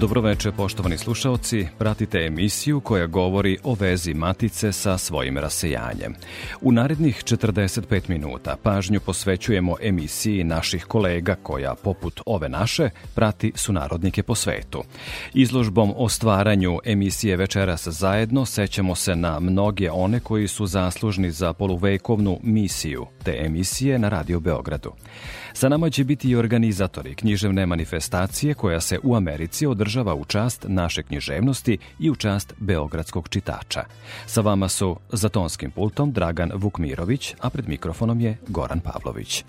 Dobroveče, poštovani slušaoci. Pratite emisiju koja govori o vezi matice sa svojim rasejanjem. U narednih 45 minuta pažnju posvećujemo emisiji naših kolega koja, poput ove naše, prati sunarodnike po svetu. Izložbom o stvaranju emisije Večeras zajedno sećamo se na mnoge one koji su zaslužni za poluvekovnu misiju te emisije na Radio Beogradu. Sa nama će biti i organizatori književne manifestacije koja se u Americi održava u čast naše književnosti i u čast beogradskog čitača. Sa vama su za tonskim pultom Dragan Vukmirović, a pred mikrofonom je Goran Pavlović.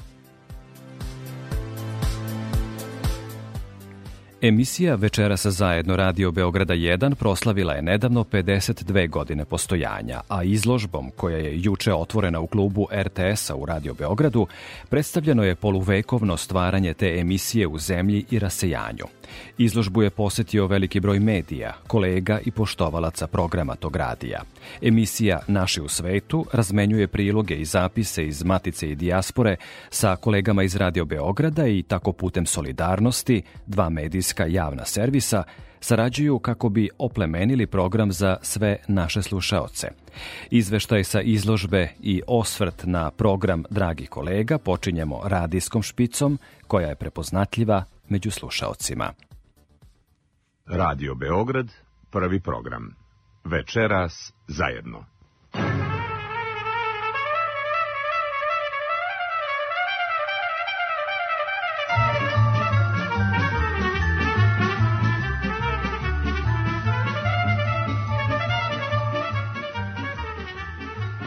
Emisija Večeras zajedno Radio Beograda 1 proslavila je nedavno 52 godine postojanja, a izložbom koja je juče otvorena u klubu RTS-a u Radio Beogradu predstavljeno je poluvekovno stvaranje te emisije u zemlji i rasejanju. Izložbu je posetio veliki broj medija, kolega i poštovalaca programa tog radija. Emisija Naši u svetu razmenjuje priloge i zapise iz Matice i Dijaspore sa kolegama iz Radio Beograda i tako putem solidarnosti, dva medijska javna servisa, sarađuju kako bi oplemenili program za sve naše slušaoce. Izveštaj sa izložbe i osvrt na program Dragi kolega počinjemo radijskom špicom koja je prepoznatljiva među slušaocima. Radio Beograd, prvi program. Večeras zajedno.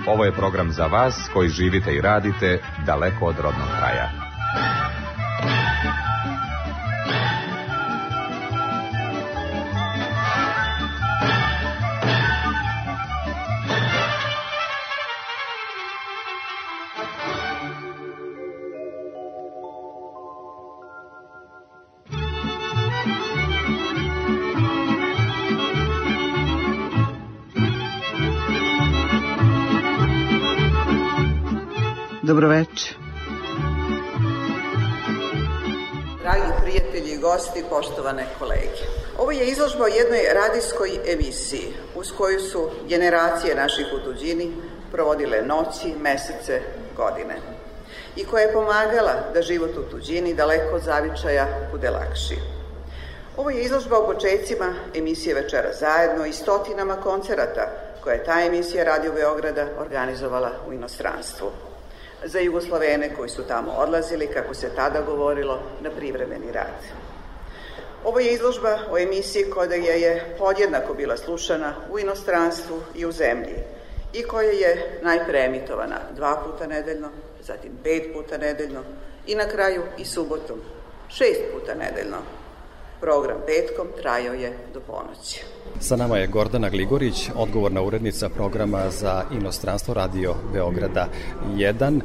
Ovo je program za vas koji živite i radite daleko od rodnog kraja. Dobroveče. Dragi prijatelji i gosti, poštovane kolege. Ovo je izložba o jednoj radijskoj emisiji uz koju su generacije naših u tuđini provodile noći, mesece, godine i koja je pomagala da život u tuđini daleko od zavičaja bude lakši. Ovo je izložba o početcima emisije Večera zajedno i stotinama koncerata koje je ta emisija Radio Beograda organizovala u inostranstvu za Jugoslovene koji su tamo odlazili, kako se tada govorilo, na privremeni rad. Ovo je izložba o emisiji koja je podjednako bila slušana u inostranstvu i u zemlji i koja je najpre emitovana dva puta nedeljno, zatim pet puta nedeljno i na kraju i subotom šest puta nedeljno. Program petkom trajao je do ponoći. Sa nama je Gordana Gligorić, odgovorna urednica programa za inostranstvo Radio Beograda 1.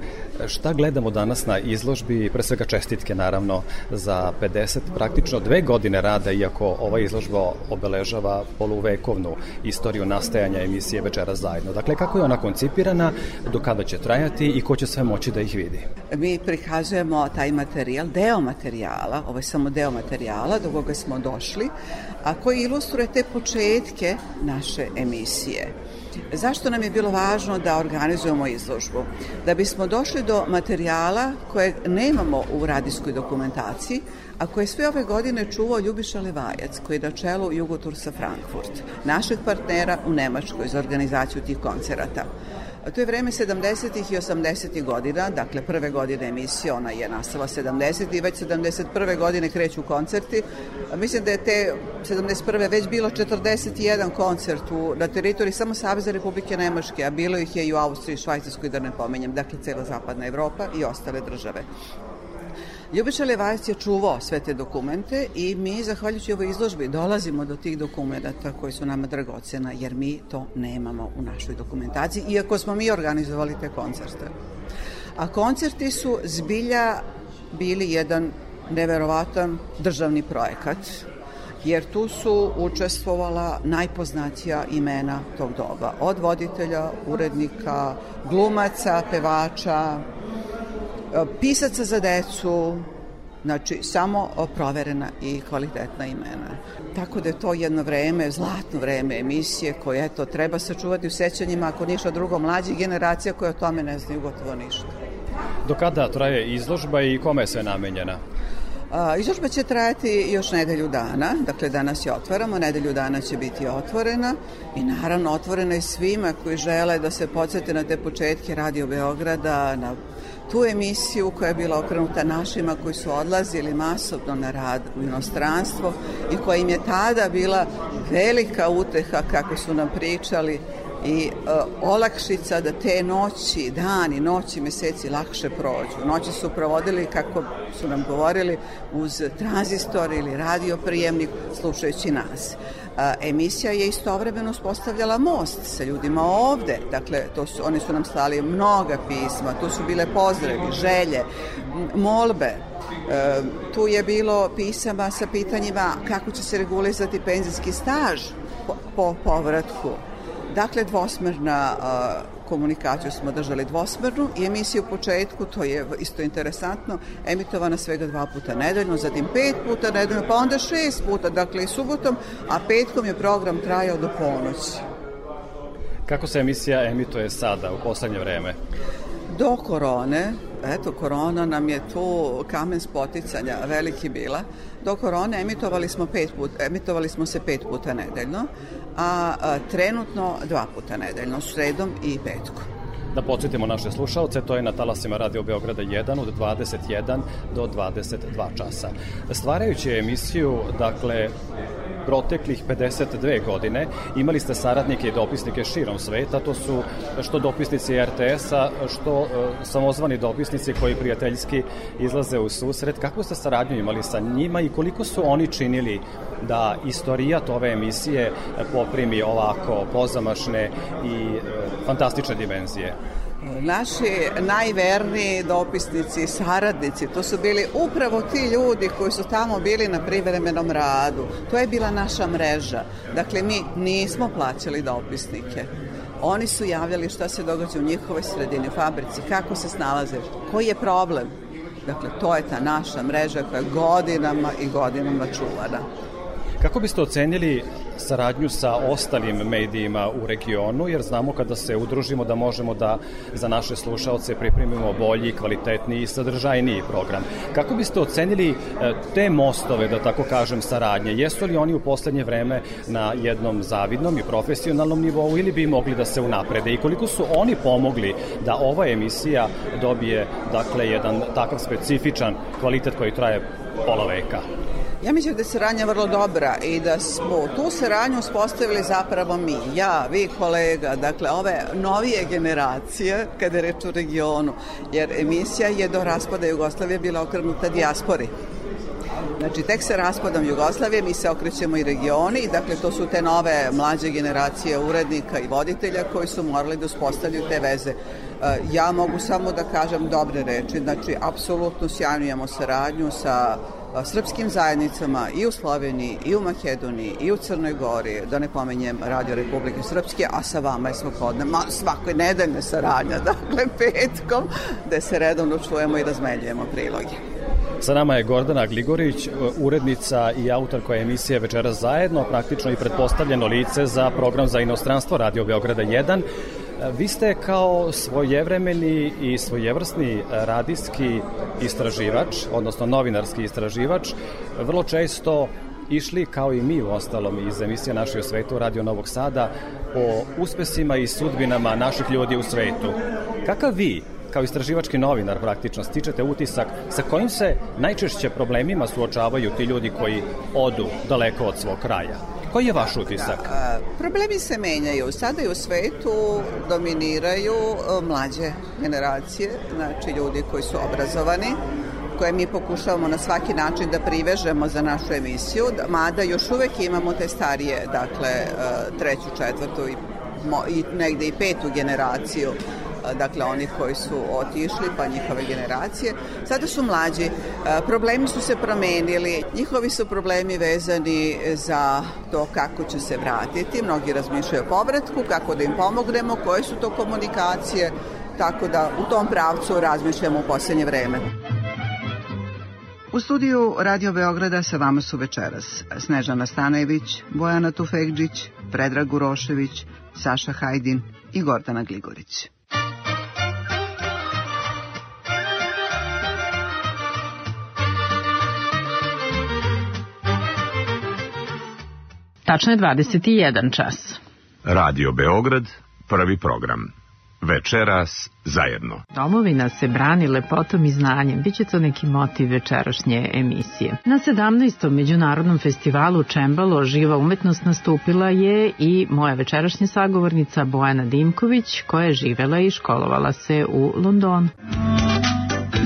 Šta gledamo danas na izložbi? Pre svega čestitke naravno za 50, praktično dve godine rada, iako ova izložba obeležava poluvekovnu istoriju nastajanja emisije Večera zajedno. Dakle, kako je ona koncipirana, do kada će trajati i ko će sve moći da ih vidi? Mi prikazujemo taj materijal, deo materijala, ovo je samo deo materijala do koga smo došli, a koji ilustruje te početke naše emisije. Zašto nam je bilo važno da organizujemo izložbu? Da bismo došli do materijala koje nemamo u radijskoj dokumentaciji, a koje sve ove godine čuvao Ljubiša Levajac, koji je na čelu Jugotursa Frankfurt, našeg partnera u Nemačkoj za organizaciju tih koncerata. To je vreme 70. i 80. godina, dakle prve godine emisije, ona je nastala 70. i već 71. godine kreću koncerti. Mislim da je te 71. već bilo 41 koncert u, na teritoriji samo Saveza Republike Nemačke, a bilo ih je i u Austriji, Švajcarskoj, da ne pomenjem, dakle cela zapadna Evropa i ostale države. Ljubiša Levajac je čuvao sve te dokumente i mi, zahvaljujući ovoj izložbi, dolazimo do tih dokumenta koji su nama dragocena, jer mi to nemamo u našoj dokumentaciji, iako smo mi organizovali te koncerte. A koncerti su zbilja bili jedan neverovatan državni projekat, jer tu su učestvovala najpoznatija imena tog doba, od voditelja, urednika, glumaca, pevača, pisaca za decu, znači samo proverena i kvalitetna imena. Tako da je to jedno vreme, zlatno vreme emisije koje eto, treba sačuvati u sećanjima, ako ništa drugo, mlađih generacija koje o tome ne znaju gotovo ništa. Do kada traje izložba i kome je sve namenjena? A, izložba će trajati još nedelju dana, dakle danas je otvaramo, nedelju dana će biti otvorena i naravno otvorena i svima koji žele da se podsjete na te početke Radio Beograda, na tu emisiju koja je bila okrenuta našima koji su odlazili masovno na rad u inostranstvo i koja im je tada bila velika uteha kako su nam pričali i e, olakšica da te noći, dani, noći, meseci lakše prođu. Noći su provodili, kako su nam govorili, uz tranzistor ili radio prijemnik slušajući nas. Emisija je istovremeno uspostavljala most sa ljudima ovde, dakle to su, oni su nam slali mnoga pisma, tu su bile pozdravi, želje, molbe, e, tu je bilo pisama sa pitanjima kako će se regulizati penzijski staž po, po povratku. Dakle, dvosmerna komunikaciju smo držali dvosmernu i emisiju u početku, to je isto interesantno, emitovana svega dva puta nedeljno, zatim pet puta nedeljno, pa onda šest puta, dakle i subotom, a petkom je program trajao do ponoći. Kako se emisija emituje sada, u poslednje vreme? Do korone, eto, korona nam je tu kamen spoticanja veliki bila. Do korone emitovali smo, pet put, emitovali smo se pet puta nedeljno, a, trenutno dva puta nedeljno, sredom i petkom. Da podsjetimo naše slušalce, to je na talasima Radio Beograda 1 od 21 do 22 časa. Stvarajući emisiju, dakle, proteklih 52 godine imali ste saradnike i dopisnike širom sveta, to su što dopisnici RTS-a, što e, samozvani dopisnici koji prijateljski izlaze u susret. Kakvu ste saradnju imali sa njima i koliko su oni činili da istorijat ove emisije poprimi ovako pozamašne i e, fantastične dimenzije? Naši najverniji dopisnici, saradnici, to su bili upravo ti ljudi koji su tamo bili na privremenom radu. To je bila naša mreža. Dakle, mi nismo plaćali dopisnike. Oni su javljali šta se događa u njihovoj sredini, fabrici, kako se snalaze, koji je problem. Dakle, to je ta naša mreža koja godinama i godinama čuvana. Kako biste ocenili saradnju sa ostalim medijima u regionu, jer znamo kada se udružimo da možemo da za naše slušaoce pripremimo bolji, kvalitetniji i sadržajniji program. Kako biste ocenili e, te mostove, da tako kažem, saradnje? Jesu li oni u poslednje vreme na jednom zavidnom i profesionalnom nivou ili bi mogli da se unaprede? I koliko su oni pomogli da ova emisija dobije, dakle, jedan takav specifičan kvalitet koji traje pola veka? Ja mislim da je saradnja vrlo dobra i da smo tu saradnju uspostavili zapravo mi, ja, vi kolega, dakle ove novije generacije kada je reč u regionu, jer emisija je do raspada Jugoslavije bila okrenuta dijaspori. Znači, tek sa raspadom Jugoslavije mi se okrećemo i regioni, dakle, to su te nove mlađe generacije urednika i voditelja koji su morali da uspostavljaju te veze. E, ja mogu samo da kažem dobre reči, znači, apsolutno sjajno imamo saradnju sa srpskim zajednicama i u Sloveniji, i u Makedoniji, i u Crnoj Gori, da ne pomenjem Radio Republike Srpske, a sa vama je svakodne, ma, svakoj nedeljne saradnja, dakle petkom, da se redovno čujemo i razmeljujemo priloge. Sa nama je Gordana Gligorić, urednica i autorka emisije Večeras zajedno, praktično i pretpostavljeno lice za program za inostranstvo Radio Beograda 1. Vi ste kao svojevremeni i svojevrsni radijski istraživač, odnosno novinarski istraživač, vrlo često išli, kao i mi u ostalom iz emisije Naše u svetu Radio Novog Sada, o uspesima i sudbinama naših ljudi u svetu. Kakav vi kao istraživački novinar praktično stičete utisak sa kojim se najčešće problemima suočavaju ti ljudi koji odu daleko od svog kraja? Koji je vaš utisak? Da, problemi se menjaju. Sada i u svetu dominiraju mlađe generacije, znači ljudi koji su obrazovani, koje mi pokušavamo na svaki način da privežemo za našu emisiju, mada još uvek imamo te starije, dakle treću, četvrtu i, i negde i petu generaciju dakle oni koji su otišli pa njihove generacije. Sada su mlađi, problemi su se promenili, njihovi su problemi vezani za to kako će se vratiti, mnogi razmišljaju o povratku, kako da im pomognemo, koje su to komunikacije, tako da u tom pravcu razmišljamo u poslednje vreme. U studiju Radio Beograda sa vama su večeras Snežana Stanojević, Bojana Tufekđić, Predrag Urošević, Saša Hajdin i Gordana Gligorić. Tačno je 21 čas. Radio Beograd, prvi program. Večeras zajedno. Domovina se brani lepotom i znanjem. Biće to neki motiv večerašnje emisije. Na 17. Međunarodnom festivalu Čembalo živa umetnost nastupila je i moja večerašnja sagovornica Bojana Dimković koja je živela i školovala se u Londonu.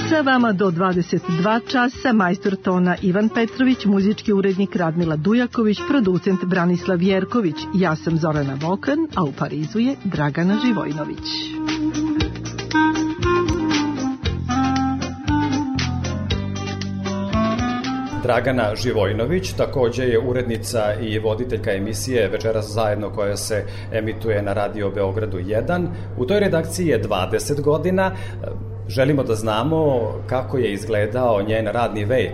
Sa vama do 22 časa majstor tona Ivan Petrović, muzički urednik Radmila Dujaković, producent Branislav Jerković, ja sam Zorana Vokan, a u Parizu je Dragana Živojnović. Dragana Živojnović, takođe je urednica i voditeljka emisije Večeras zajedno koja se emituje na radio Beogradu 1. U toj redakciji je 20 godina. Želimo da znamo kako je izgledao njen radni vek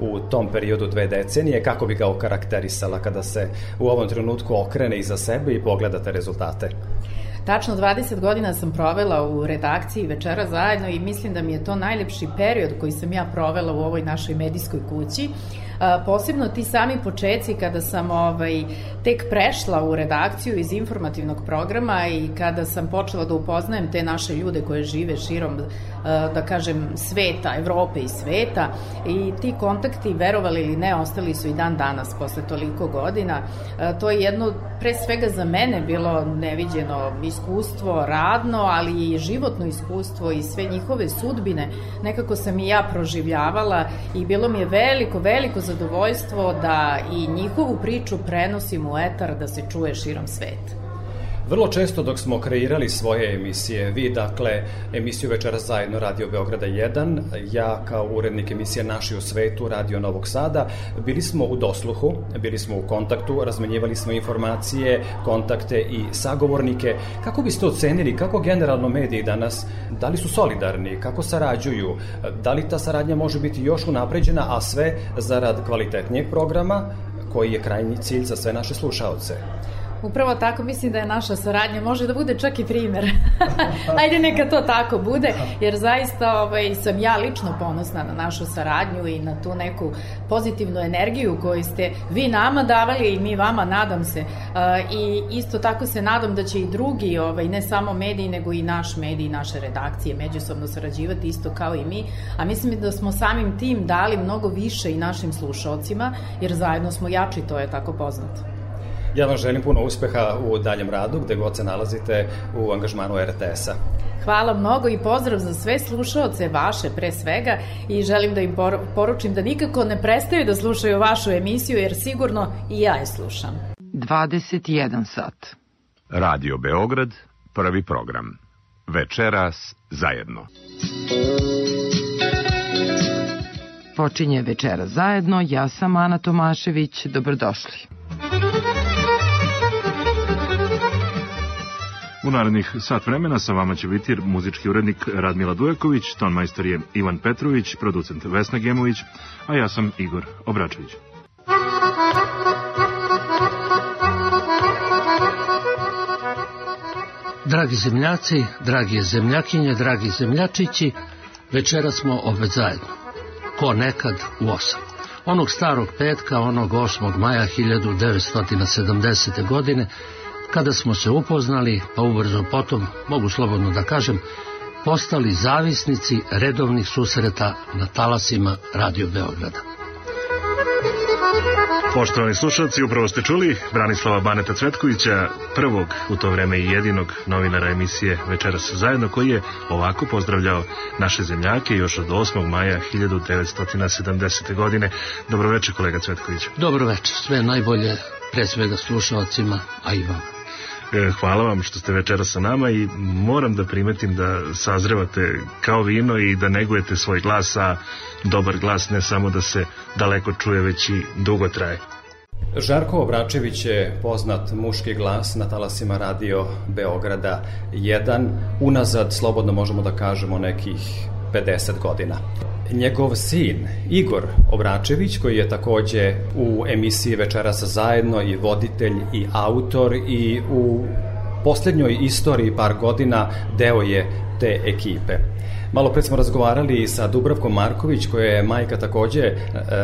u tom periodu dve decenije, kako bi ga okarakterisala kada se u ovom trenutku okrene iza sebe i pogledate rezultate. Tačno 20 godina sam provela u redakciji Večera zajedno i mislim da mi je to najlepši period koji sam ja provela u ovoj našoj medijskoj kući. Posebno ti sami počeci kada sam ovaj, tek prešla u redakciju iz informativnog programa i kada sam počela da upoznajem te naše ljude koje žive širom, da kažem, sveta, Evrope i sveta i ti kontakti, verovali ili ne, ostali su i dan danas posle toliko godina. To je jedno, pre svega za mene, bilo neviđeno iskustvo, radno, ali i životno iskustvo i sve njihove sudbine. Nekako sam i ja proživljavala i bilo mi je veliko, veliko zadovoljstvo da i njihovu priču prenosim u etar da se čuje širom sveta. Vrlo često dok smo kreirali svoje emisije, vi dakle emisiju Večera zajedno Radio Beograda 1, ja kao urednik emisije Naši u svetu Radio Novog Sada, bili smo u dosluhu, bili smo u kontaktu, razmenjivali smo informacije, kontakte i sagovornike. Kako biste ocenili kako generalno mediji danas, da li su solidarni, kako sarađuju, da li ta saradnja može biti još unapređena, a sve zarad kvalitetnijeg programa koji je krajnji cilj za sve naše slušaoce? Upravo tako mislim da je naša saradnja može da bude čak i primer. Ajde neka to tako bude, jer zaista ovaj, sam ja lično ponosna na našu saradnju i na tu neku pozitivnu energiju koju ste vi nama davali i mi vama, nadam se. I isto tako se nadam da će i drugi, ovaj, ne samo mediji, nego i naš medij naše redakcije međusobno sarađivati isto kao i mi. A mislim da smo samim tim dali mnogo više i našim slušalcima, jer zajedno smo jači, to je tako poznato. Ja vam želim puno uspeha u daljem radu, gde god se nalazite u angažmanu RTS-a. Hvala mnogo i pozdrav za sve slušaoce vaše pre svega i želim da im poručim da nikako ne prestaju da slušaju vašu emisiju jer sigurno i ja je slušam. 21 sat. Radio Beograd, prvi program. Večeras zajedno. Počinje večera zajedno, ja sam Ana Tomašević, dobrodošli. U narednih sat vremena sa vama će biti muzički urednik Radmila Dujaković, tonmajstor je Ivan Petrović, producent Vesna Gemović, a ja sam Igor Obračević. Dragi zemljaci, dragi zemljakinje, dragi zemljačići, večera smo opet zajedno. Ko nekad u osam. onog starog petka, onog 8. maja 1970. godine, kada smo se upoznali, pa ubrzo potom, mogu slobodno da kažem, postali zavisnici redovnih susreta na talasima Radio Beograda. Poštovani slušalci, upravo ste čuli Branislava Baneta Cvetkovića, prvog u to vreme i jedinog novinara emisije Večeras zajedno, koji je ovako pozdravljao naše zemljake još od 8. maja 1970. godine. Dobroveče, kolega Cvetković. Dobroveče, sve najbolje, pre svega slušalcima, a i vama. E, hvala vam što ste večera sa nama i moram da primetim da sazrevate kao vino i da negujete svoj glas, a dobar glas ne samo da se daleko čuje, već i dugo traje. Žarko Obračević je poznat muški glas na talasima radio Beograda 1, unazad slobodno možemo da kažemo nekih 50 godina. Njegov sin, Igor Obračević, koji je takođe u emisiji Večeras zajedno i voditelj i autor i u poslednjoj istoriji par godina deo je te ekipe. Malo pre smo razgovarali sa Dubravkom Marković, koja je majka takođe e,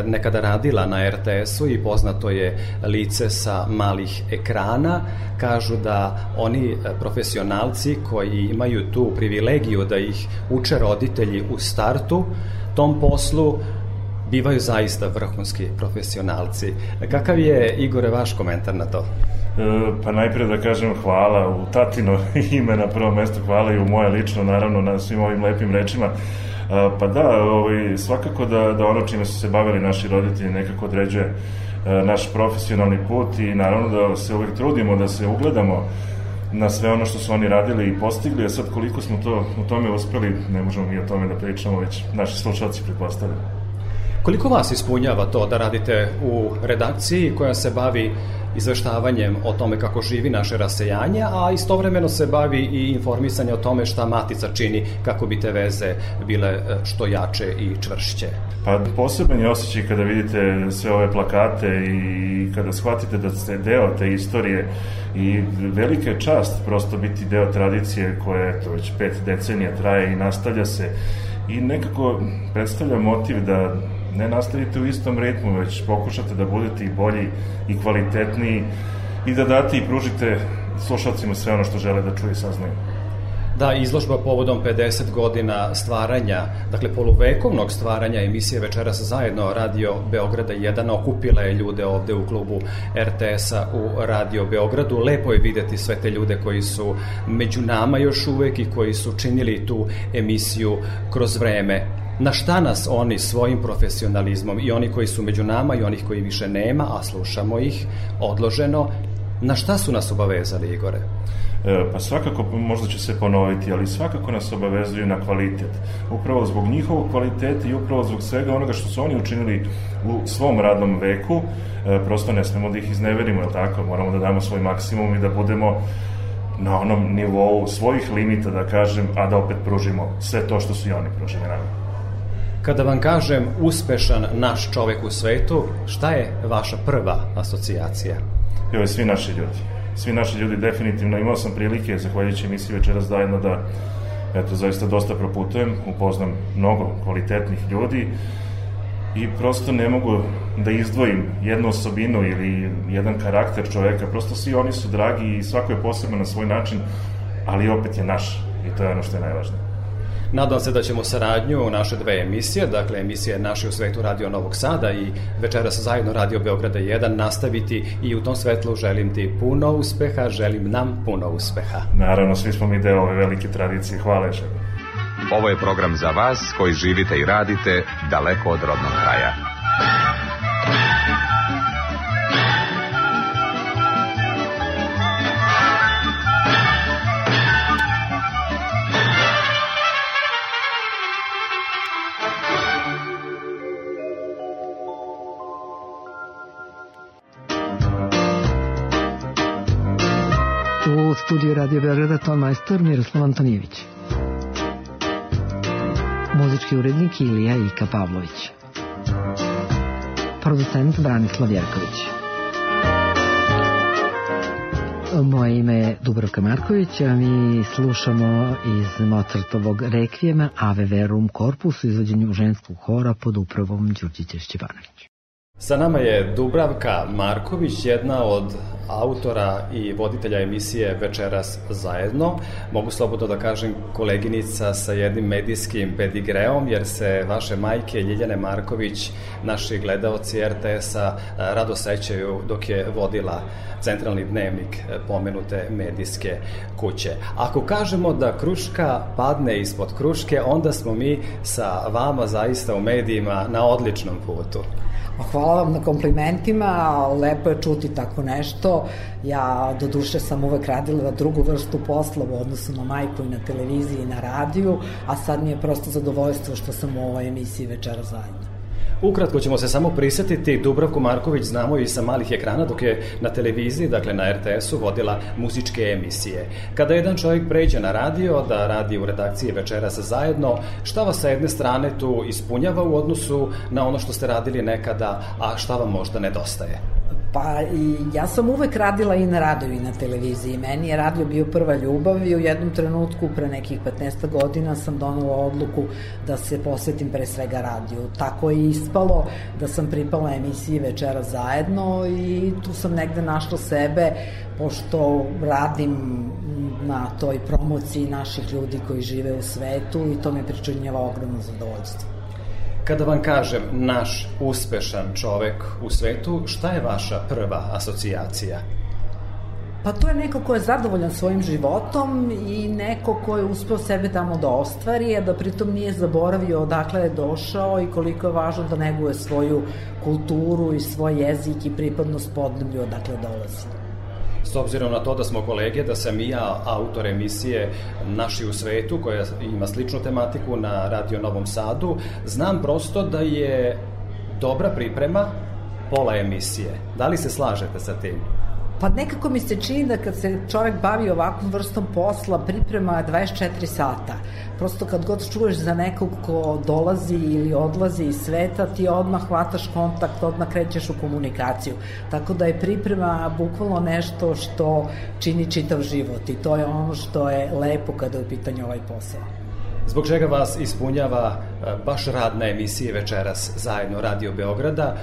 nekada radila na RTS-u i poznato je lice sa malih ekrana. Kažu da oni e, profesionalci koji imaju tu privilegiju da ih uče roditelji u startu, tom poslu bivaju zaista vrhunski profesionalci. Kakav je, Igore, vaš komentar na to? E, pa najpre da kažem hvala u tatino ime na prvo mesto, hvala i u moje lično, naravno, na svim ovim lepim rečima. E, pa da, ovaj, svakako da, da ono čime su se bavili naši roditelji nekako određuje e, naš profesionalni put i naravno da se uvek trudimo da se ugledamo na sve ono što su oni radili i postigli, a sad koliko smo to u tome uspeli, ne možemo mi o tome da pričamo, već naši slušalci pretpostavljaju. Koliko vas ispunjava to da radite u redakciji koja se bavi izveštavanjem o tome kako živi naše rasejanje, a istovremeno se bavi i informisanje o tome šta matica čini kako bi te veze bile e, što jače i čvršće. Pa poseban je osjećaj kada vidite sve ove plakate i kada shvatite da ste deo te istorije i velika je čast prosto biti deo tradicije koja je to već pet decenija traje i nastavlja se i nekako predstavlja motiv da ne nastavite u istom ritmu, već pokušate da budete i bolji i kvalitetniji i da date i pružite slušalcima sve ono što žele da čuje i saznaju. Da, izložba povodom 50 godina stvaranja, dakle poluvekovnog stvaranja emisije Večeras zajedno Radio Beograda 1 okupila je ljude ovde u klubu RTS-a u Radio Beogradu. Lepo je videti sve te ljude koji su među nama još uvek i koji su činili tu emisiju kroz vreme na šta nas oni svojim profesionalizmom i oni koji su među nama i onih koji više nema, a slušamo ih odloženo, na šta su nas obavezali, Igore? E, pa svakako, možda će se ponoviti, ali svakako nas obavezuju na kvalitet. Upravo zbog njihovog kvaliteta i upravo zbog svega onoga što su oni učinili u svom radnom veku, e, prosto ne smemo da ih izneverimo, je tako? Moramo da damo svoj maksimum i da budemo na onom nivou svojih limita, da kažem, a da opet pružimo sve to što su i oni pružili nama. Kada vam kažem uspešan naš čovek u svetu, šta je vaša prva asocijacija? Evo, svi naši ljudi. Svi naši ljudi definitivno. Imao sam prilike, zahvaljujući emisiji večeras zajedno, da eto, zaista dosta proputujem, upoznam mnogo kvalitetnih ljudi i prosto ne mogu da izdvojim jednu osobinu ili jedan karakter čoveka, prosto svi oni su dragi i svako je posebno na svoj način, ali opet je naš i to je ono što je najvažnije. Nadam se da ćemo saradnju u naše dve emisije, dakle emisije Naše u svetu Radio Novog Sada i večeras zajedno Radio Beograda 1 nastaviti i u tom svetlu želim ti puno uspeha, želim nam puno uspeha. Naravno, svi smo mi deo ove velike tradicije. Hvala još Ovo je program za vas koji živite i radite daleko od rodnog kraja. Studiju Radio Beograda ton majstor Miroslav Antonijević. Muzički urednik Ilija Ika Pavlović. Producent Branislav Jerković. Moje ime je Dubrovka Marković, a mi slušamo iz Mozartovog rekvijema Ave Verum Corpus u izvođenju ženskog hora pod upravom Đurđića Šćepanović. Sa nama je Dubravka Marković, jedna od autora i voditelja emisije Večeras zajedno. Mogu slobodno da kažem koleginica sa jednim medijskim pedigreom, jer se vaše majke Ljiljane Marković, naši gledaoci RTS-a, rado sećaju dok je vodila centralni dnevnik pomenute medijske kuće. Ako kažemo da kruška padne ispod kruške, onda smo mi sa vama zaista u medijima na odličnom putu. Hvala vam na komplimentima, lepo je čuti tako nešto. Ja do duše sam uvek radila drugu vrstu posla u odnosu na majku i na televiziji i na radiju, a sad mi je prosto zadovoljstvo što sam u ovoj emisiji večera zajedno. Ukratko ćemo se samo prisetiti, Dubravku Marković znamo i sa malih ekrana dok je na televiziji, dakle na RTS-u, vodila muzičke emisije. Kada jedan čovjek pređe na radio, da radi u redakciji Večeras zajedno, šta vas sa jedne strane tu ispunjava u odnosu na ono što ste radili nekada, a šta vam možda nedostaje? Pa i ja sam uvek radila i na radiju i na televiziji. Meni je radio bio prva ljubav i u jednom trenutku, pre nekih 15 godina, sam donela odluku da se posvetim pre svega radiju. Tako je ispalo da sam pripala emisiji Večera zajedno i tu sam negde našla sebe, pošto radim na toj promociji naših ljudi koji žive u svetu i to me pričinjava ogromno zadovoljstvo. Kada vam kažem naš uspešan čovek u svetu, šta je vaša prva asocijacija? Pa to je neko ko je zadovoljan svojim životom i neko ko je uspeo sebe tamo da ostvari, a da pritom nije zaboravio odakle je došao i koliko je važno da neguje svoju kulturu i svoj jezik i pripadnost podneblju odakle dolazi. S obzirom na to da smo kolege, da sam i ja autor emisije Naši u svetu, koja ima sličnu tematiku na Radio Novom Sadu, znam prosto da je dobra priprema pola emisije. Da li se slažete sa tim? Pa nekako mi se čini da kad se čovek bavi ovakvom vrstom posla, priprema 24 sata. Prosto kad god čuješ za nekog ko dolazi ili odlazi iz sveta, ti odmah hvataš kontakt, odmah krećeš u komunikaciju. Tako da je priprema bukvalno nešto što čini čitav život i to je ono što je lepo kada je u pitanju ovaj posao. Zbog čega vas ispunjava e, baš rad na emisiji večeras zajedno Radio Beograda,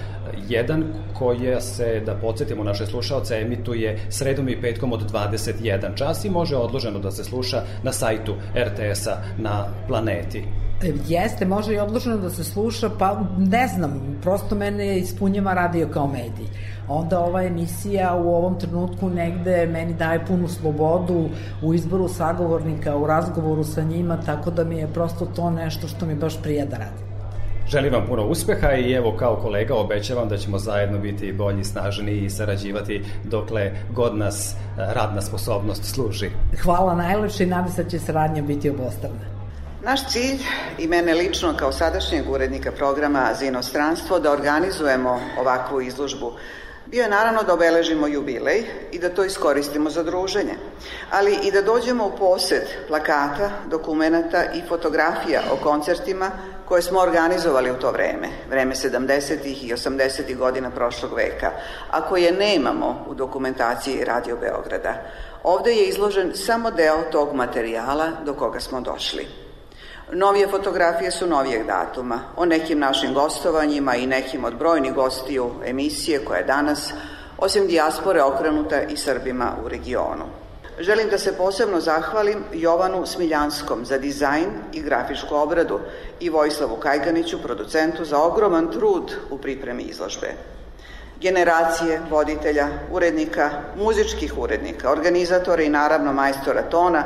jedan koja se, da podsjetimo naše slušalce, emituje sredom i petkom od 21 čas i može odloženo da se sluša na sajtu RTS-a na planeti. E, jeste, može i odloženo da se sluša, pa ne znam, prosto mene ispunjava radio kao medij onda ova emisija u ovom trenutku negde meni daje punu slobodu u izboru sagovornika, u razgovoru sa njima, tako da mi je prosto to nešto što mi baš prija da radim. Želim vam puno uspeha i evo kao kolega obećavam da ćemo zajedno biti bolji, snažni i sarađivati dokle god nas radna sposobnost služi. Hvala najlepše i nadam se da će saradnja biti obostrana. Naš cilj i mene lično kao sadašnjeg urednika programa za inostranstvo da organizujemo ovakvu izložbu bio je naravno da obeležimo jubilej i da to iskoristimo za druženje, ali i da dođemo u posed plakata, dokumenta i fotografija o koncertima koje smo organizovali u to vreme, vreme 70. i 80. godina prošlog veka, a koje nemamo u dokumentaciji Radio Beograda. Ovde je izložen samo deo tog materijala do koga smo došli. Novije fotografije su novijeg datuma, o nekim našim gostovanjima i nekim od brojnih gostiju emisije koja je danas, osim dijaspore, okrenuta i Srbima u regionu. Želim da se posebno zahvalim Jovanu Smiljanskom za dizajn i grafičku obradu i Vojislavu Kajganiću, producentu, za ogroman trud u pripremi izložbe. Generacije voditelja, urednika, muzičkih urednika, organizatora i naravno majstora tona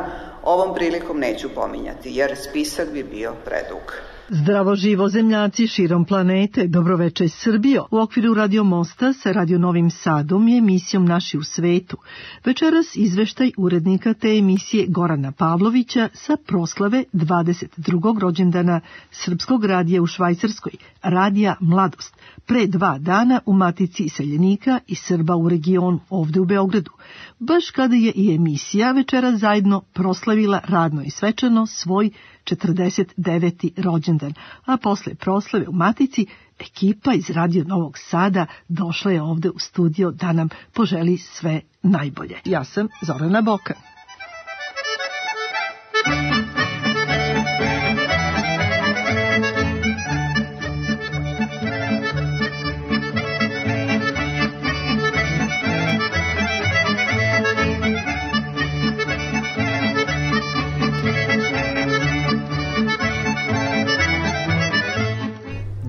ovom prilikom neću pominjati, jer spisak bi bio predug. Zdravo živo zemljaci širom planete, dobroveče Srbijo. U okviru Radio Mosta sa Radio Novim Sadom i emisijom Naši u svetu. Večeras izveštaj urednika te emisije Gorana Pavlovića sa proslave 22. rođendana Srpskog radija u Švajcarskoj, Radija Mladost, pre dva dana u Matici iseljenika i Srba u regionu, ovde u Beogradu, baš kada je i emisija večera zajedno proslavila radno i svečano svoj 49. rođendan, a posle proslave u Matici ekipa iz Radio Novog Sada došla je ovde u studio da nam poželi sve najbolje. Ja sam Zorana Boka.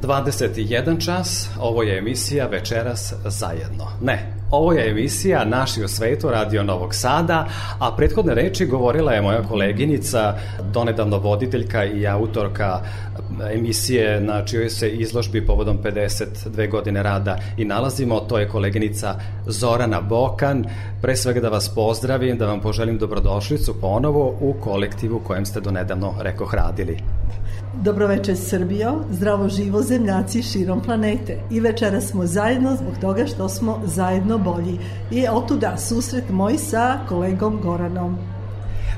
21 čas, ovo je emisija Večeras zajedno. Ne, ovo je emisija Naši u svetu, Radio Novog Sada, a prethodne reči govorila je moja koleginica, donedavno voditeljka i autorka emisije na čijoj se izložbi povodom 52 godine rada i nalazimo, to je koleginica Zorana Bokan. Pre svega da vas pozdravim, da vam poželim dobrodošlicu ponovo u kolektivu kojem ste donedavno reko radili. Dobroveče Srbijo, zdravo živo zemljaci širom planete. I večera smo zajedno zbog toga što smo zajedno bolji. I otuda susret moj sa kolegom Goranom.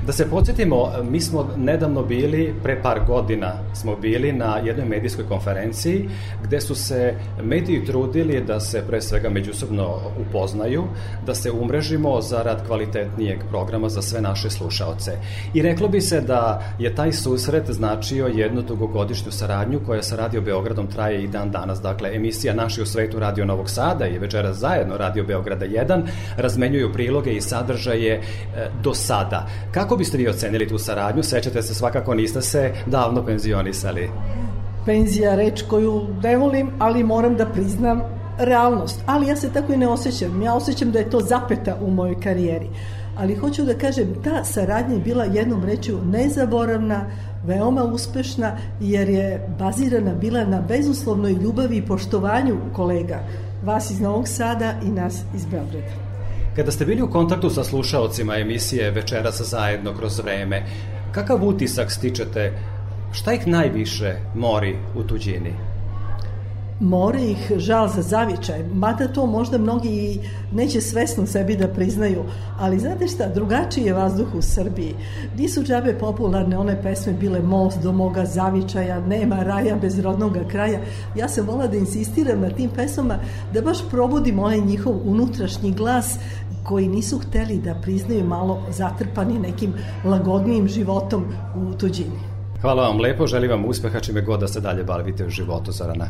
Da se podsjetimo, mi smo nedavno bili, pre par godina smo bili na jednoj medijskoj konferenciji gde su se mediji trudili da se pre svega međusobno upoznaju, da se umrežimo zarad kvalitetnijeg programa za sve naše slušaoce. I reklo bi se da je taj susret značio jednu dugogodišnju saradnju koja sa Radio Beogradom traje i dan danas. Dakle, emisija Naši u svetu Radio Novog Sada i večera zajedno Radio Beograda 1 razmenjuju priloge i sadržaje e, do sada. Kako Kako biste vi ocenili tu saradnju? Sećate se, svakako niste se davno penzionisali. Penzija reč koju ne volim, ali moram da priznam realnost. Ali ja se tako i ne osjećam. Ja osjećam da je to zapeta u mojoj karijeri. Ali hoću da kažem, ta saradnja je bila jednom rečju nezaboravna, veoma uspešna, jer je bazirana bila na bezuslovnoj ljubavi i poštovanju kolega, vas iz Novog Sada i nas iz Beograda. Kada ste bili u kontaktu sa slušaocima emisije Večeras zajedno kroz vreme, kakav utisak stičete, šta ih najviše mori u tuđini? more ih žal za zavičaj, mada to možda mnogi neće svesno sebi da priznaju, ali znate šta, drugačiji je vazduh u Srbiji. Nisu džabe popularne one pesme bile most do moga zavičaja, nema raja bez rodnog kraja. Ja sam volila da insistiram na tim pesmama da baš probudim onaj njihov unutrašnji glas koji nisu hteli da priznaju malo zatrpani nekim lagodnijim životom u tuđini. Hvala vam lepo, želim vam uspeha čime god da se dalje bavite u životu, Zorana.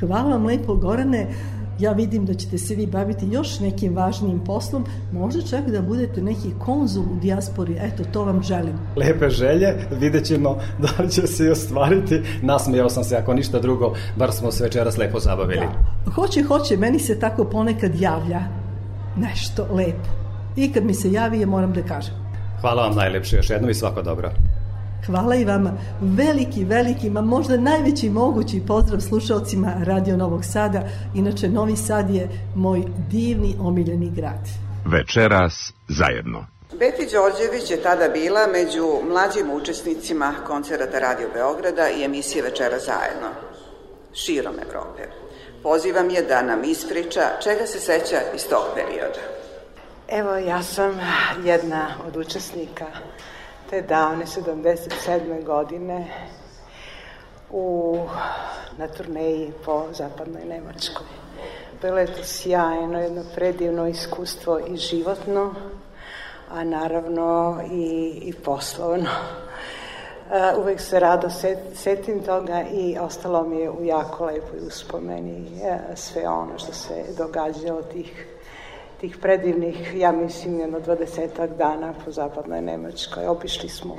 Hvala vam lepo, Gorane. Ja vidim da ćete se vi baviti još nekim važnijim poslom, možda čak da budete neki konzul u dijaspori, eto, to vam želim. Lepe želje, vidjet ćemo da li će se i ostvariti. Nasmijao sam se, ako ništa drugo, bar smo se večeras lepo zabavili. Da. Hoće, hoće, meni se tako ponekad javlja nešto lepo. I kad mi se javi, je moram da kažem. Hvala vam najlepše još jednom i svako dobro. Hvala i vama. Veliki, veliki, ma možda najveći mogući pozdrav slušalcima Radio Novog Sada. Inače, Novi Sad je moj divni, omiljeni grad. Večeras zajedno. Beti Đorđević je tada bila među mlađim učesnicima koncerata Radio Beograda i emisije Večera zajedno, širom Evrope. Pozivam je da nam ispriča čega se seća iz tog perioda. Evo, ja sam jedna od učesnika te davne 77. godine u, na turneji po zapadnoj Nemačkoj. Bilo je to sjajno, jedno predivno iskustvo i životno, a naravno i, i poslovno. Uh, uvek se rado set, setim toga i ostalo mi je u jako lepoj uspomeni uh, sve ono što se događalo tih tih predivnih, ja mislim, jedno dvadesetak dana po zapadnoj Nemačkoj. Obišli smo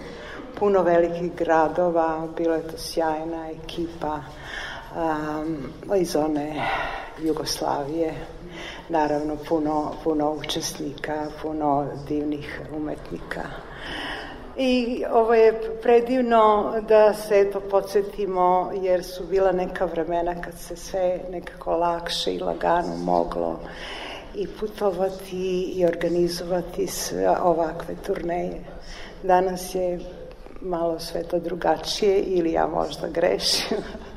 puno velikih gradova, bilo je to sjajna ekipa um, iz one Jugoslavije, naravno puno, puno učesnika, puno divnih umetnika. I ovo je predivno da se to podsjetimo jer su bila neka vremena kad se sve nekako lakše i lagano moglo i putovati i organizovati sve ovakve turneje. Danas je malo sve to drugačije ili ja možda grešim.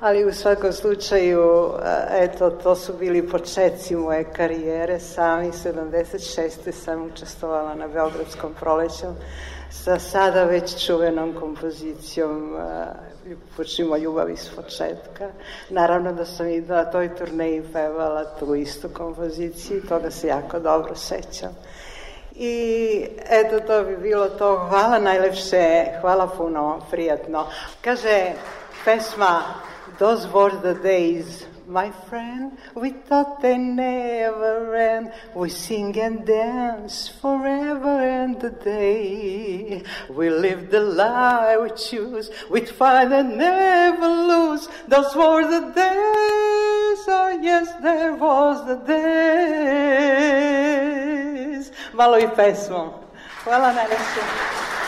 Ali u svakom slučaju, eto, to su bili početci moje karijere. Sami 76. sam učestvovala na Beogradskom proleću sa sada već čuvenom kompozicijom počnimo ljubav iz početka. Naravno da sam i na toj turneji pevala tu istu kompoziciju, toga se jako dobro sećam. I eto, to bi bilo to. Hvala najlepše, hvala puno, prijatno. Kaže pesma Those were the days my friend. We thought they never end. We sing and dance forever and a day. We live the life we choose. We find and never lose. Those were the days. Oh yes, there was the days. Malo i pesmom. Hvala najlepše.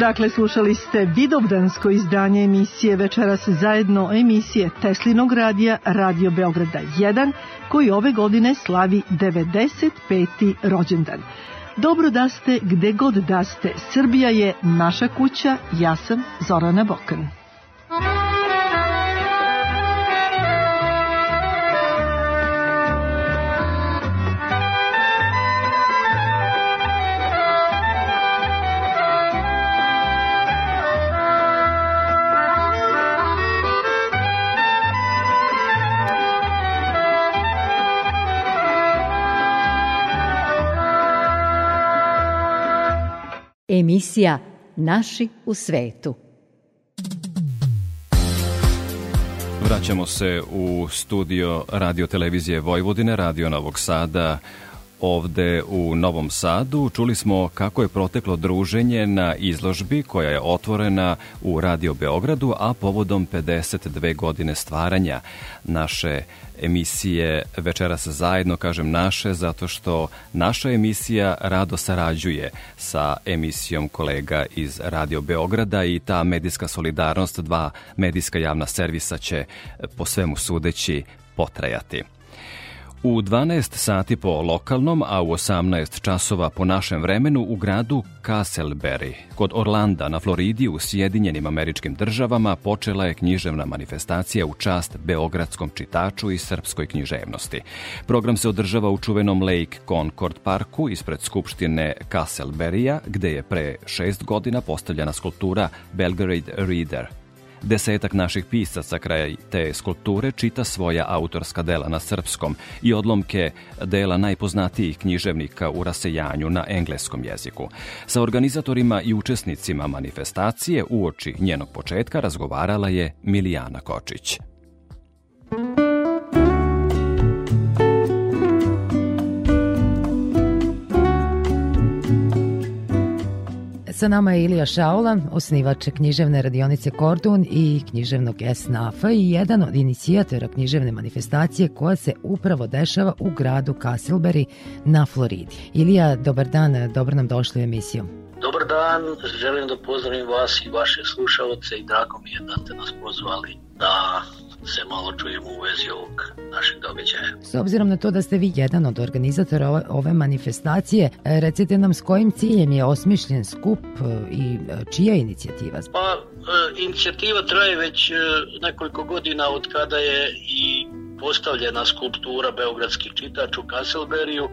Dakle, slušali ste vidovdansko izdanje emisije Večeras zajedno emisije Teslinog radija Radio Beograda 1, koji ove godine slavi 95. rođendan. Dobro da ste gde god da ste. Srbija je naša kuća, ja sam Zorana Bokan. Emisija Naši u svetu. Vraćamo se u studio radio televizije Vojvodine, radio Novog Sada, ovde u Novom Sadu. Čuli smo kako je proteklo druženje na izložbi koja je otvorena u Radio Beogradu, a povodom 52 godine stvaranja naše emisije Večeras zajedno, kažem naše, zato što naša emisija rado sarađuje sa emisijom kolega iz Radio Beograda i ta medijska solidarnost, dva medijska javna servisa će po svemu sudeći potrajati. U 12 sati po lokalnom, a u 18 časova po našem vremenu u gradu Castleberry, kod Orlanda na Floridi u Sjedinjenim američkim državama počela je književna manifestacija u čast beogradskom čitaču i srpskoj književnosti. Program se održava u čuvenom Lake Concord parku ispred skupštine Castleberrya, gde je pre šest godina postavljena skulptura Belgrade Reader – Desetak naših pisaca kraj te skulpture čita svoja autorska dela na srpskom i odlomke dela najpoznatijih književnika u rasejanju na engleskom jeziku. Sa organizatorima i učesnicima manifestacije uoči njenog početka razgovarala je Milijana Kočić. Sa nama je Ilija Šaula, osnivač književne radionice Kordun i književnog SNAF-a i jedan od inicijatora književne manifestacije koja se upravo dešava u gradu Castleberry na Floridi. Ilija, dobar dan, dobro nam došli u emisiju. Dobar dan, želim da pozdravim vas i vaše slušalce i drago mi je da ste nas pozvali da se malo čujemo u vezi ovog našeg događaja. S obzirom na to da ste vi jedan od organizatora ove, ove manifestacije, e, recite nam s kojim ciljem je osmišljen skup e, i e, čija je inicijativa? Pa, inicijativa traje već nekoliko godina od kada je i postavljena skulptura Beogradski čitač u Kasselberiju.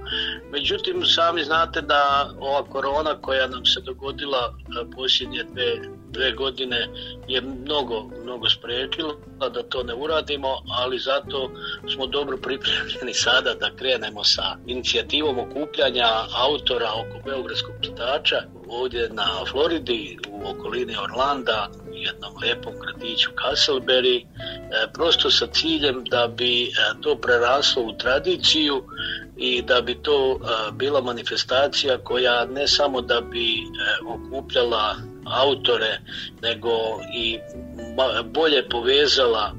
Međutim, sami znate da ova korona koja nam se dogodila posljednje dve, dve godine je mnogo, mnogo sprečila da to ne uradimo, ali zato smo dobro pripremljeni sada da krenemo sa inicijativom okupljanja autora oko Beogradskog čitača ovdje na Floridi, u okolini Orlanda, jednom lepom gradiću Castleberry, e, prosto sa ciljem da bi e, to preraslo u tradiciju i da bi to e, bila manifestacija koja ne samo da bi okupljala autore, nego i bolje povezala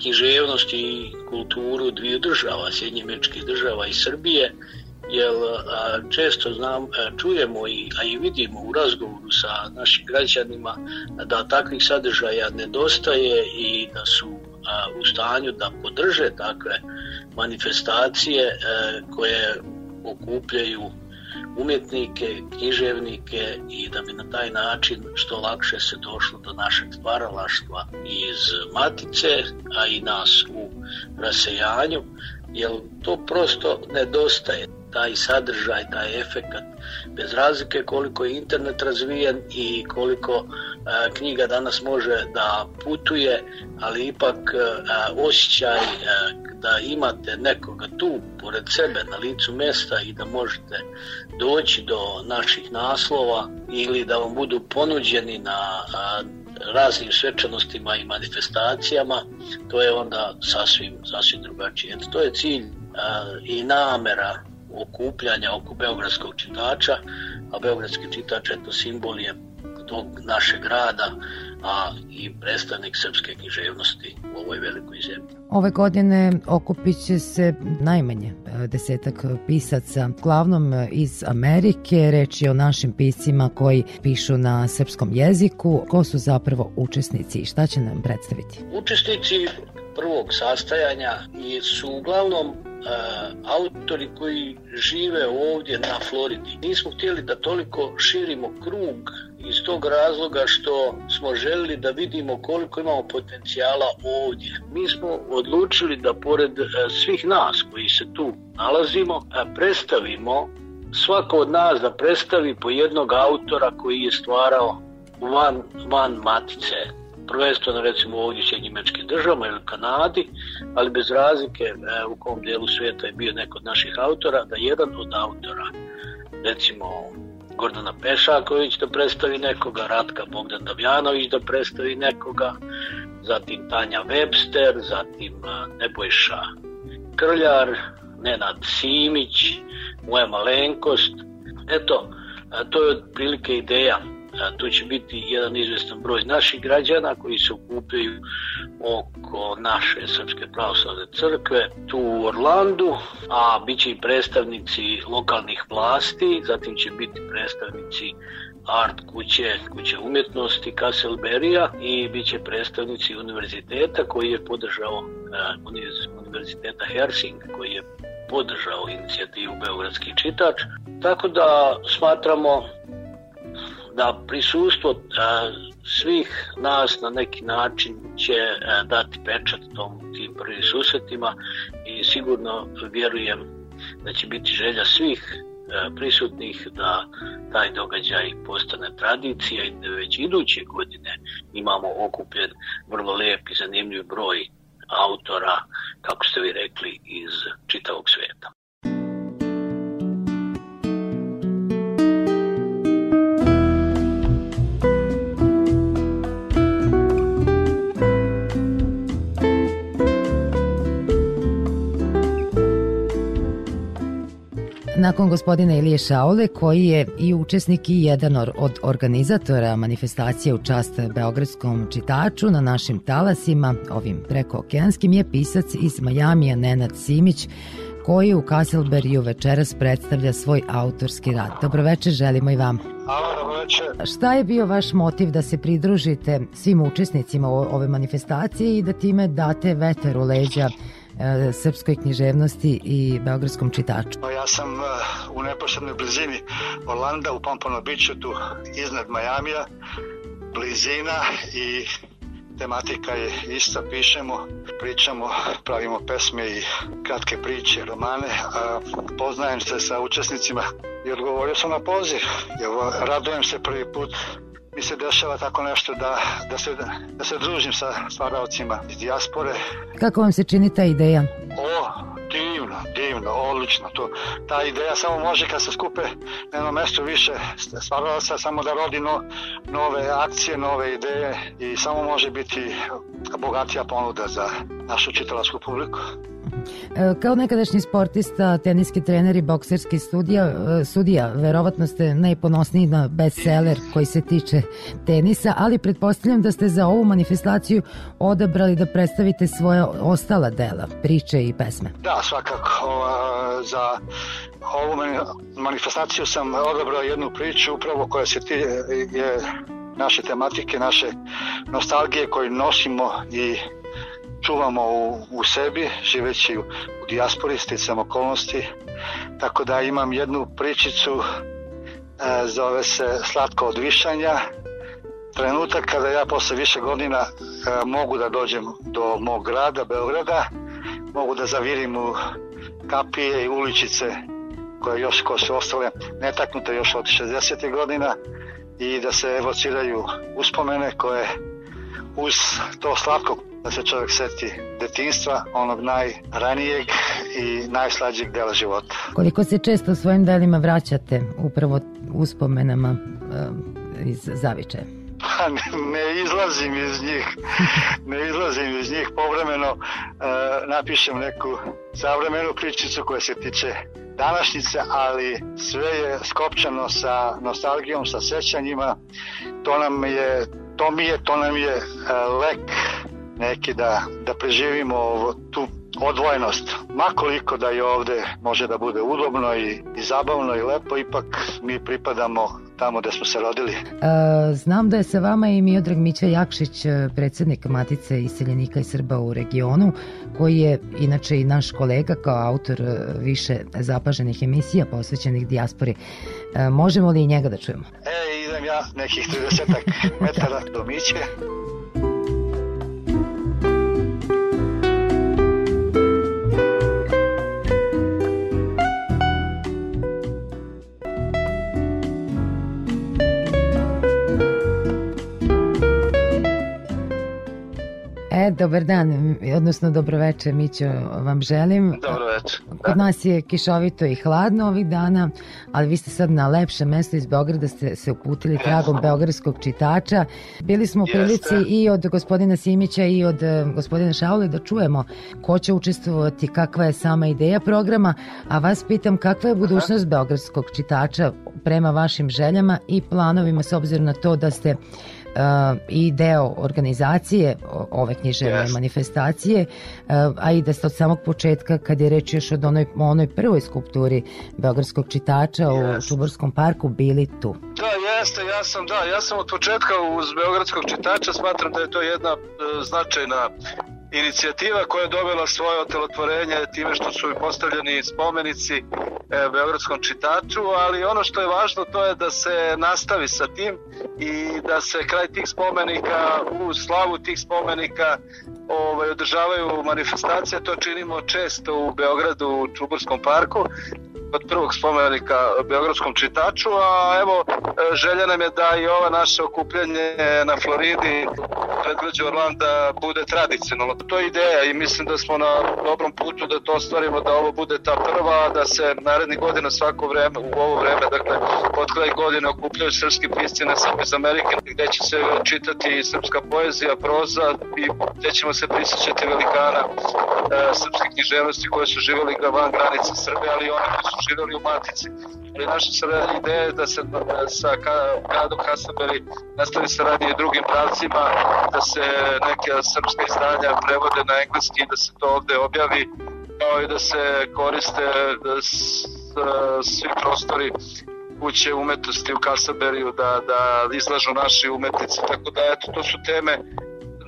književnost i kulturu dviju država, Sjednjemečkih država i Srbije, jer često znam, a, čujemo i, a i vidimo u razgovoru sa našim građanima da takvih sadržaja nedostaje i da su u stanju da podrže takve manifestacije a, koje okupljaju umjetnike, književnike i da bi na taj način što lakše se došlo do našeg stvaralaštva iz matice, a i nas u rasejanju, jer to prosto nedostaje taj sadržaj, taj efekat, bez razlike koliko je internet razvijen i koliko a, knjiga danas može da putuje, ali ipak a, osjećaj a, da imate nekoga tu pored sebe na licu mesta i da možete doći do naših naslova ili da vam budu ponuđeni na raznim svečanostima i manifestacijama, to je onda sasvim, sasvim drugačije. To je cilj i namera okupljanja oko beogradskog čitača, a beogradski čitač je to simbol je tog našeg grada, a i predstavnik srpske književnosti u ovoj velikoj zemlji. Ove godine okupit će se najmanje e, desetak pisaca, glavnom e, iz Amerike, reč je o našim piscima koji pišu na srpskom jeziku. Ko su zapravo učesnici i šta će nam predstaviti? Učesnici prvog sastajanja su uglavnom autori koji žive ovdje na Floridi. Nismo htjeli da toliko širimo krug iz tog razloga što smo želili da vidimo koliko imamo potencijala ovdje. Mi smo odlučili da pored svih nas koji se tu nalazimo, predstavimo svako od nas da predstavi po jednog autora koji je stvarao van, van matice prvenstveno recimo ovdje će njemačke državama ili Kanadi, ali bez razlike e, u kom dijelu svijeta je bio neko od naših autora, da jedan od autora, recimo Gordana Pešaković da predstavi nekoga, Ratka Bogdan Davjanović da predstavi nekoga, zatim Tanja Webster, zatim e, Nebojša Krljar, Nenad Simić, moja malenkost. Eto, e, to je otprilike ideja Tu će biti jedan izvestan broj naših građana koji se okupaju oko naše Srpske pravoslavne crkve tu u Orlandu, a bit će i predstavnici lokalnih vlasti, zatim će biti predstavnici art kuće, kuće umjetnosti Kasselberija i bit će predstavnici univerziteta koji je podržao uh, univerziteta Hersing koji je podržao inicijativu Beogradski čitač. Tako da smatramo da prisustvo svih nas na neki način će dati pečat tom tim prvim susretima i sigurno vjerujem da će biti želja svih prisutnih da taj događaj postane tradicija i da već iduće godine imamo okupljen vrlo lep i zanimljiv broj autora, kako ste vi rekli, iz čitavog sveta. Nakon gospodina Ilije Šaule, koji je i učesnik i jedan od organizatora manifestacije u čast Beogradskom čitaču na našim talasima, ovim prekookeanskim, je pisac iz Majamija Nenad Simić, koji u Kasselberiju večeras predstavlja svoj autorski rad. Dobroveče, želimo i vama. Hvala, dobroveče. Šta je bio vaš motiv da se pridružite svim učesnicima ove manifestacije i da time date veter u leđa srpskoj književnosti i beogradskom čitaču? Ja sam e, u neposrednoj blizini Orlanda u Pompano Beachu tu iznad Majamija blizina i tematika je ista, pišemo, pričamo, pravimo pesme i kratke priče, romane, a poznajem se sa učesnicima i odgovorio sam na poziv. Evo, radujem se prvi put mi se dešava tako nešto da, da, se, da se družim sa stvaravcima iz dijaspore. Kako vam se čini ta ideja? O, divno, divno, odlično. To, ta ideja samo može kad se skupe na jednom mestu više stvaralaca, samo da rodi no, nove akcije, nove ideje i samo može biti bogatija ponuda za našu čitalačku publiku. E, kao nekadašnji sportista, teniski trener i bokserski studija, e, sudija, verovatno ste najponosniji na bestseller koji se tiče tenisa, ali pretpostavljam da ste za ovu manifestaciju odabrali da predstavite svoje ostala dela, priče i pesme. Da, svakako. Za ovu manifestaciju sam odabrao jednu priču upravo koja se ti, je naše tematike, naše nostalgije koju nosimo i čuvamo u, u sebi, živeći u, u dijaspori, sticam okolnosti. Tako da imam jednu pričicu, e, zove se Slatko od višanja. Trenutak kada ja posle više godina e, mogu da dođem do mog grada, Beograda, mogu da zavirim u kapije i uličice koje još ko su ostale netaknute još od 60. godina i da se evociraju uspomene koje uz to slatko da se čovjek seti detinstva, onog najranijeg i najslađeg dela života. Koliko se često svojim delima vraćate upravo uspomenama uh, iz zavičaja? Pa ne, ne izlazim iz njih, ne izlazim iz njih povremeno, e, napišem neku savremenu pričicu koja se tiče današnjice, ali sve je skopčano sa nostalgijom, sa sećanjima. To nam je, to mi je, to nam je e, lek neki da, da preživimo tu odvojenost. Makoliko da je ovde može da bude udobno i, i zabavno i lepo, ipak mi pripadamo tamo gde smo se rodili. E, znam da je sa vama i Miodrag Mića Jakšić, e, predsednik Matice iseljenika i Srba u regionu, koji je inače i naš kolega kao autor e, više zapaženih emisija posvećenih dijaspori. E, možemo li i njega da čujemo? E, idem ja nekih 30 metara do Miće. E, dobar dan, odnosno dobroveče, Mićo, vam želim. Dobroveče. Kod da. nas je kišovito i hladno ovih dana, ali vi ste sad na lepše mesto iz Beograda, ste se uputili tragom beogradskog čitača. Bili smo u prilici Jeste. i od gospodina Simića i od uh, gospodina Šaule da čujemo ko će učestvovati, kakva je sama ideja programa, a vas pitam kakva je budućnost Aha. beogradskog čitača prema vašim željama i planovima s obzirom na to da ste i deo organizacije ove književne yes. manifestacije, uh, a i da ste od samog početka, kad je reč još od onoj, onoj prvoj skulpturi Beogradskog čitača yes. u Čuborskom parku, bili tu. Da, jeste, ja sam, da, ja sam od početka uz Beogradskog čitača, smatram da je to jedna uh, značajna inicijativa koja je dobila svoje otelotvorenje time što su postavljeni spomenici e, Beogradskom čitaču, ali ono što je važno to je da se nastavi sa tim i da se kraj tih spomenika, u slavu tih spomenika ovaj, održavaju manifestacije, to činimo često u Beogradu u Čuburskom parku od prvog spomenika Beogradskom čitaču, a evo želja nam je da i ova naše okupljanje na Floridi predgrađe Orlanda bude tradicionalno. To je ideja i mislim da smo na dobrom putu da to ostvarimo, da ovo bude ta prva, da se narednih godina svako vreme, u ovo vreme, dakle, od kraj godine okupljaju srpski pisci na Srbi iz Amerike, gde će se čitati srpska poezija, proza i gde ćemo se prisjećati velikana e, srpske književnosti koje su živali van granica Srbije, ali i one koji su živjeli u Matici. Ali naša ideja je da se sa gradom Hasaberi nastavi saradnje i drugim pravcima, da se neke srpske izdanja prevode na engleski, da se to ovde objavi, kao i da se koriste da s, svi prostori kuće umetnosti u Kasaberiju, da, da izlažu naši umetnici, tako da eto, to su teme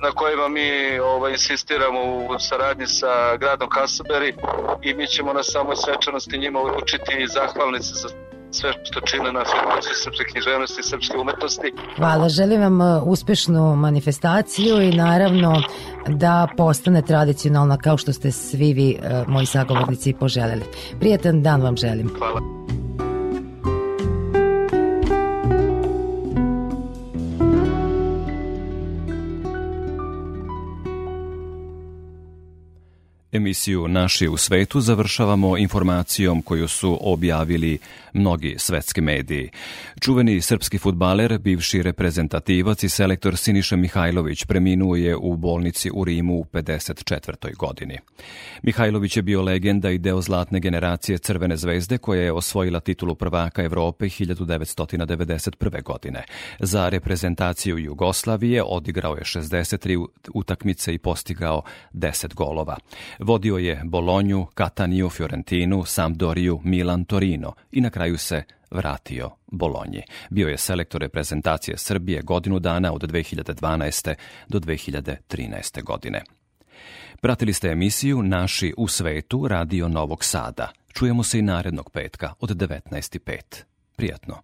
na kojima mi ovaj, insistiramo u saradnji sa gradom Kasaberi i mi ćemo na samoj svečanosti njima uručiti zahvalnice za sve što čine na afirmaciji srpske književnosti i srpske umetnosti. Hvala, želim vam uh, uspešnu manifestaciju i naravno da postane tradicionalna kao što ste svi vi, uh, moji sagovornici, poželjeli. Prijetan dan vam želim. Hvala. Emisiju Naši u svetu završavamo informacijom koju su objavili mnogi svetski mediji. Čuveni srpski futbaler, bivši reprezentativac i selektor Siniša Mihajlović preminuo je u bolnici u Rimu u 54. godini. Mihajlović je bio legenda i deo zlatne generacije Crvene zvezde koja je osvojila titulu prvaka Evrope 1991. godine. Za reprezentaciju Jugoslavije odigrao je 63 utakmice i postigao 10 golova. Vodio je Bolonju, Kataniju, Fiorentinu, Sampdoriju, Milan, Torino i na kraju se vratio Bolonji. Bio je selektor reprezentacije Srbije godinu dana od 2012. do 2013. godine. Pratili ste emisiju Naši u svetu Radio Novog Sada. Čujemo se i narednog petka od 19.05. Prijatno.